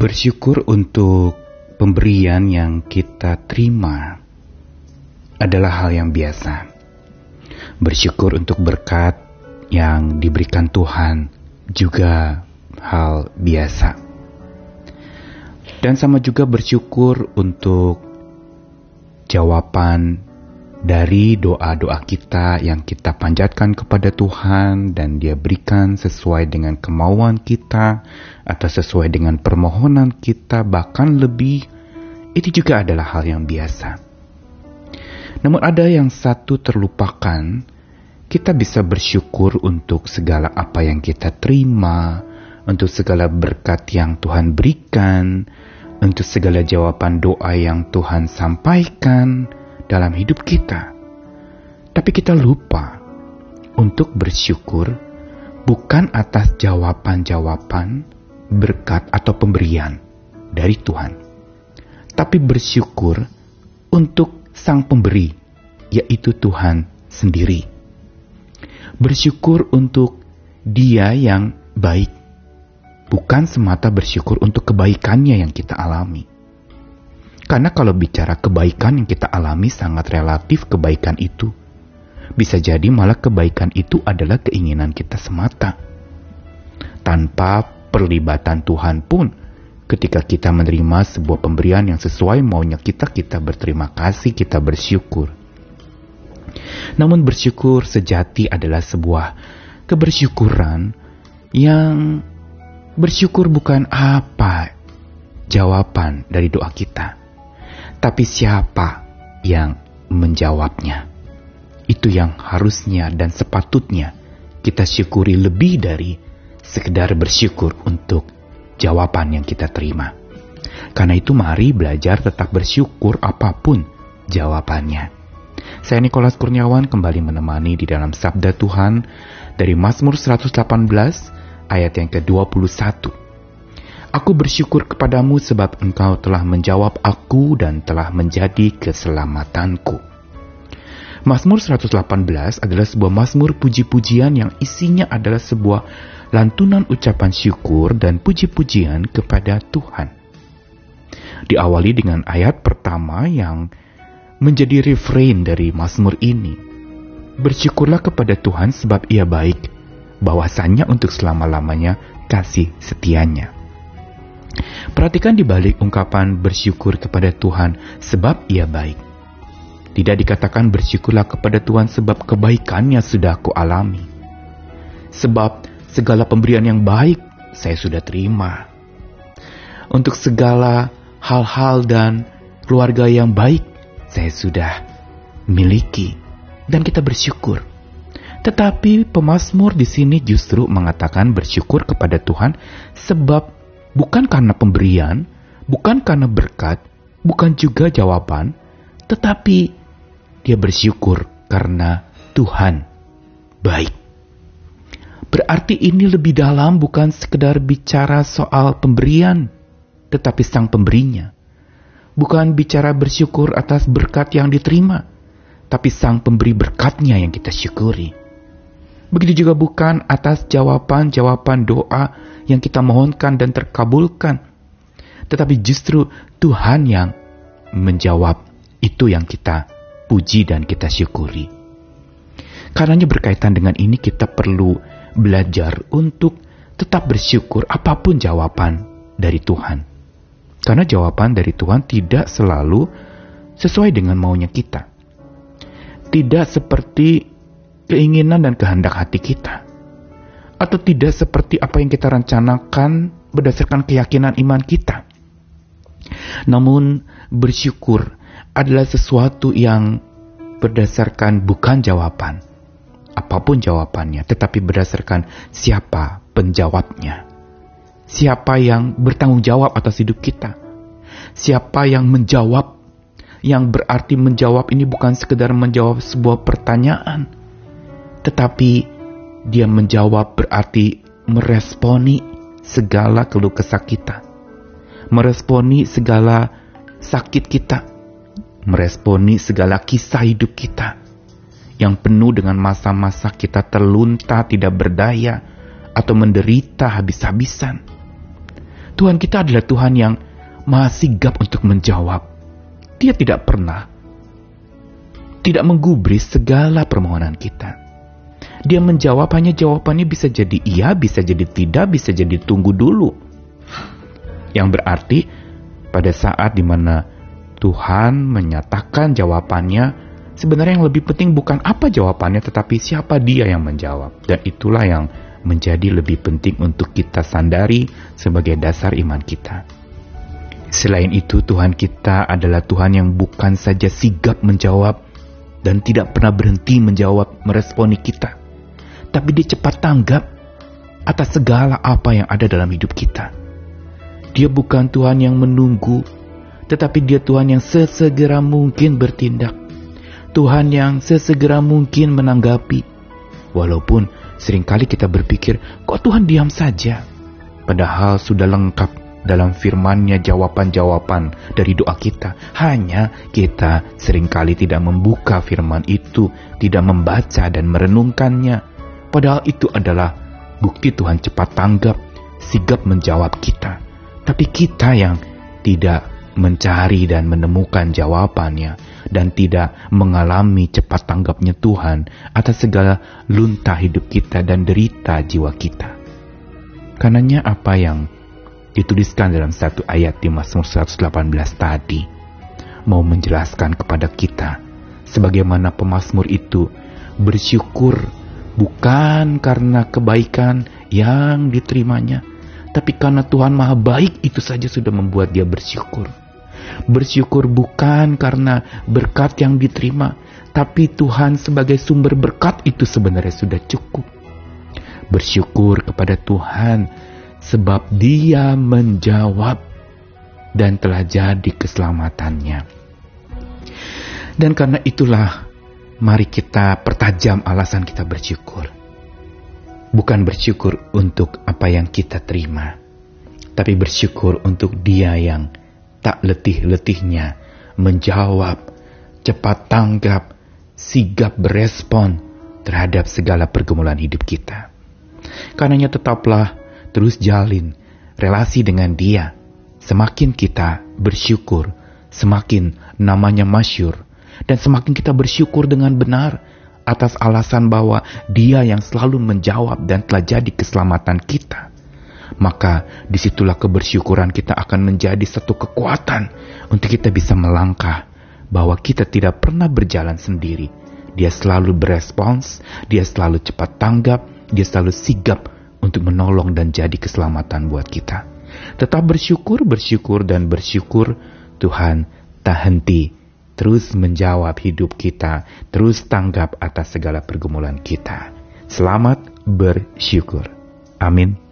Bersyukur untuk pemberian yang kita terima adalah hal yang biasa. Bersyukur untuk berkat yang diberikan Tuhan juga hal biasa. Dan sama juga bersyukur untuk jawaban dari doa-doa kita yang kita panjatkan kepada Tuhan dan dia berikan sesuai dengan kemauan kita atau sesuai dengan permohonan kita bahkan lebih itu juga adalah hal yang biasa. Namun ada yang satu terlupakan, kita bisa bersyukur untuk segala apa yang kita terima, untuk segala berkat yang Tuhan berikan, untuk segala jawaban doa yang Tuhan sampaikan, dalam hidup kita. Tapi kita lupa untuk bersyukur bukan atas jawaban-jawaban, berkat atau pemberian dari Tuhan. Tapi bersyukur untuk sang pemberi, yaitu Tuhan sendiri. Bersyukur untuk dia yang baik, bukan semata bersyukur untuk kebaikannya yang kita alami karena kalau bicara kebaikan yang kita alami sangat relatif kebaikan itu. Bisa jadi malah kebaikan itu adalah keinginan kita semata. Tanpa perlibatan Tuhan pun, ketika kita menerima sebuah pemberian yang sesuai maunya kita, kita berterima kasih, kita bersyukur. Namun bersyukur sejati adalah sebuah kebersyukuran yang bersyukur bukan apa jawaban dari doa kita tapi siapa yang menjawabnya? Itu yang harusnya dan sepatutnya kita syukuri lebih dari sekedar bersyukur untuk jawaban yang kita terima. Karena itu mari belajar tetap bersyukur apa pun jawabannya. Saya Nikolas Kurniawan kembali menemani di dalam Sabda Tuhan dari Mazmur 118 ayat yang ke-21. Aku bersyukur kepadamu sebab engkau telah menjawab aku dan telah menjadi keselamatanku. Mazmur 118 adalah sebuah mazmur puji-pujian yang isinya adalah sebuah lantunan ucapan syukur dan puji-pujian kepada Tuhan. Diawali dengan ayat pertama yang menjadi refrain dari mazmur ini. Bersyukurlah kepada Tuhan sebab ia baik, bahwasannya untuk selama-lamanya kasih setianya. Perhatikan di balik ungkapan bersyukur kepada Tuhan sebab ia baik. Tidak dikatakan bersyukurlah kepada Tuhan sebab kebaikannya sudah aku alami. Sebab segala pemberian yang baik saya sudah terima. Untuk segala hal-hal dan keluarga yang baik saya sudah miliki dan kita bersyukur. Tetapi pemazmur di sini justru mengatakan bersyukur kepada Tuhan sebab bukan karena pemberian, bukan karena berkat, bukan juga jawaban, tetapi dia bersyukur karena Tuhan baik. Berarti ini lebih dalam bukan sekedar bicara soal pemberian, tetapi sang pemberinya. Bukan bicara bersyukur atas berkat yang diterima, tapi sang pemberi berkatnya yang kita syukuri. Begitu juga bukan atas jawaban-jawaban doa yang kita mohonkan dan terkabulkan. Tetapi justru Tuhan yang menjawab itu yang kita puji dan kita syukuri. Karenanya berkaitan dengan ini kita perlu belajar untuk tetap bersyukur apa pun jawaban dari Tuhan. Karena jawaban dari Tuhan tidak selalu sesuai dengan maunya kita. Tidak seperti keinginan dan kehendak hati kita. Atau tidak seperti apa yang kita rencanakan berdasarkan keyakinan iman kita. Namun bersyukur adalah sesuatu yang berdasarkan bukan jawaban, apa pun jawabannya, tetapi berdasarkan siapa penjawabnya. Siapa yang bertanggung jawab atas hidup kita. Siapa yang menjawab, yang berarti menjawab ini bukan sekedar menjawab sebuah pertanyaan, tetapi dia menjawab berarti meresponi segala keluh kesah kita. Meresponi segala sakit kita. Meresponi segala kisah hidup kita. Yang penuh dengan masa-masa kita terlunta tidak berdaya atau menderita habis-habisan. Tuhan kita adalah Tuhan yang maha sigap untuk menjawab. Dia tidak pernah tidak menggubris segala permohonan kita. Dia menjawab hanya jawabannya bisa jadi iya, bisa jadi tidak, bisa jadi tunggu dulu. Yang berarti pada saat di mana Tuhan menyatakan jawabannya, sebenarnya yang lebih penting bukan apa jawabannya, tetapi siapa dia yang menjawab. Dan itulah yang menjadi lebih penting untuk kita sandari sebagai dasar iman kita. Selain itu, Tuhan kita adalah Tuhan yang bukan saja sigap menjawab dan tidak pernah berhenti menjawab meresponi kita tapi dia cepat tanggap atas segala apa yang ada dalam hidup kita. Dia bukan Tuhan yang menunggu, tetapi dia Tuhan yang sesegera mungkin bertindak. Tuhan yang sesegera mungkin menanggapi. Walaupun sering kali kita berpikir, kok Tuhan diam saja? Padahal sudah lengkap dalam firmannya jawaban-jawaban dari doa kita. Hanya kita sering kali tidak membuka firman itu, tidak membaca dan merenungkannya. Padahal itu adalah bukti Tuhan cepat tanggap, sigap menjawab kita. Tapi kita yang tidak mencari dan menemukan jawabannya dan tidak mengalami cepat tanggapnya Tuhan atas segala luntah hidup kita dan derita jiwa kita. Karenanya apa yang dituliskan dalam satu ayat di Mazmur 118 tadi mau menjelaskan kepada kita sebagaimana pemazmur itu bersyukur bukan karena kebaikan yang diterimanya, tapi karena Tuhan Maha Baik itu saja sudah membuat dia bersyukur. Bersyukur bukan karena berkat yang diterima, tapi Tuhan sebagai sumber berkat itu sebenarnya sudah cukup. Bersyukur kepada Tuhan sebab Dia menjawab dan telah jadi keselamatannya. Dan karena itulah mari kita pertajam alasan kita bersyukur. Bukan bersyukur untuk apa yang kita terima, tapi bersyukur untuk Dia yang tak letih-letihnya menjawab, cepat tanggap, sigap berespon terhadap segala pergumulan hidup kita. Karenanya tetaplah terus jalin relasi dengan Dia. Semakin kita bersyukur, semakin namanya masyur, dan semakin kita bersyukur dengan benar atas alasan bahwa Dia yang selalu menjawab dan telah jadi keselamatan kita, maka di situlah kebersyukuran kita akan menjadi satu kekuatan untuk kita bisa melangkah bahwa kita tidak pernah berjalan sendiri. Dia selalu berespons, dia selalu cepat tanggap, dia selalu sigap untuk menolong dan jadi keselamatan buat kita. Tetap bersyukur, bersyukur, dan bersyukur Tuhan tak henti terus menjawab hidup kita, terus tanggap atas segala pergumulan kita. Selamat bersyukur. Amin.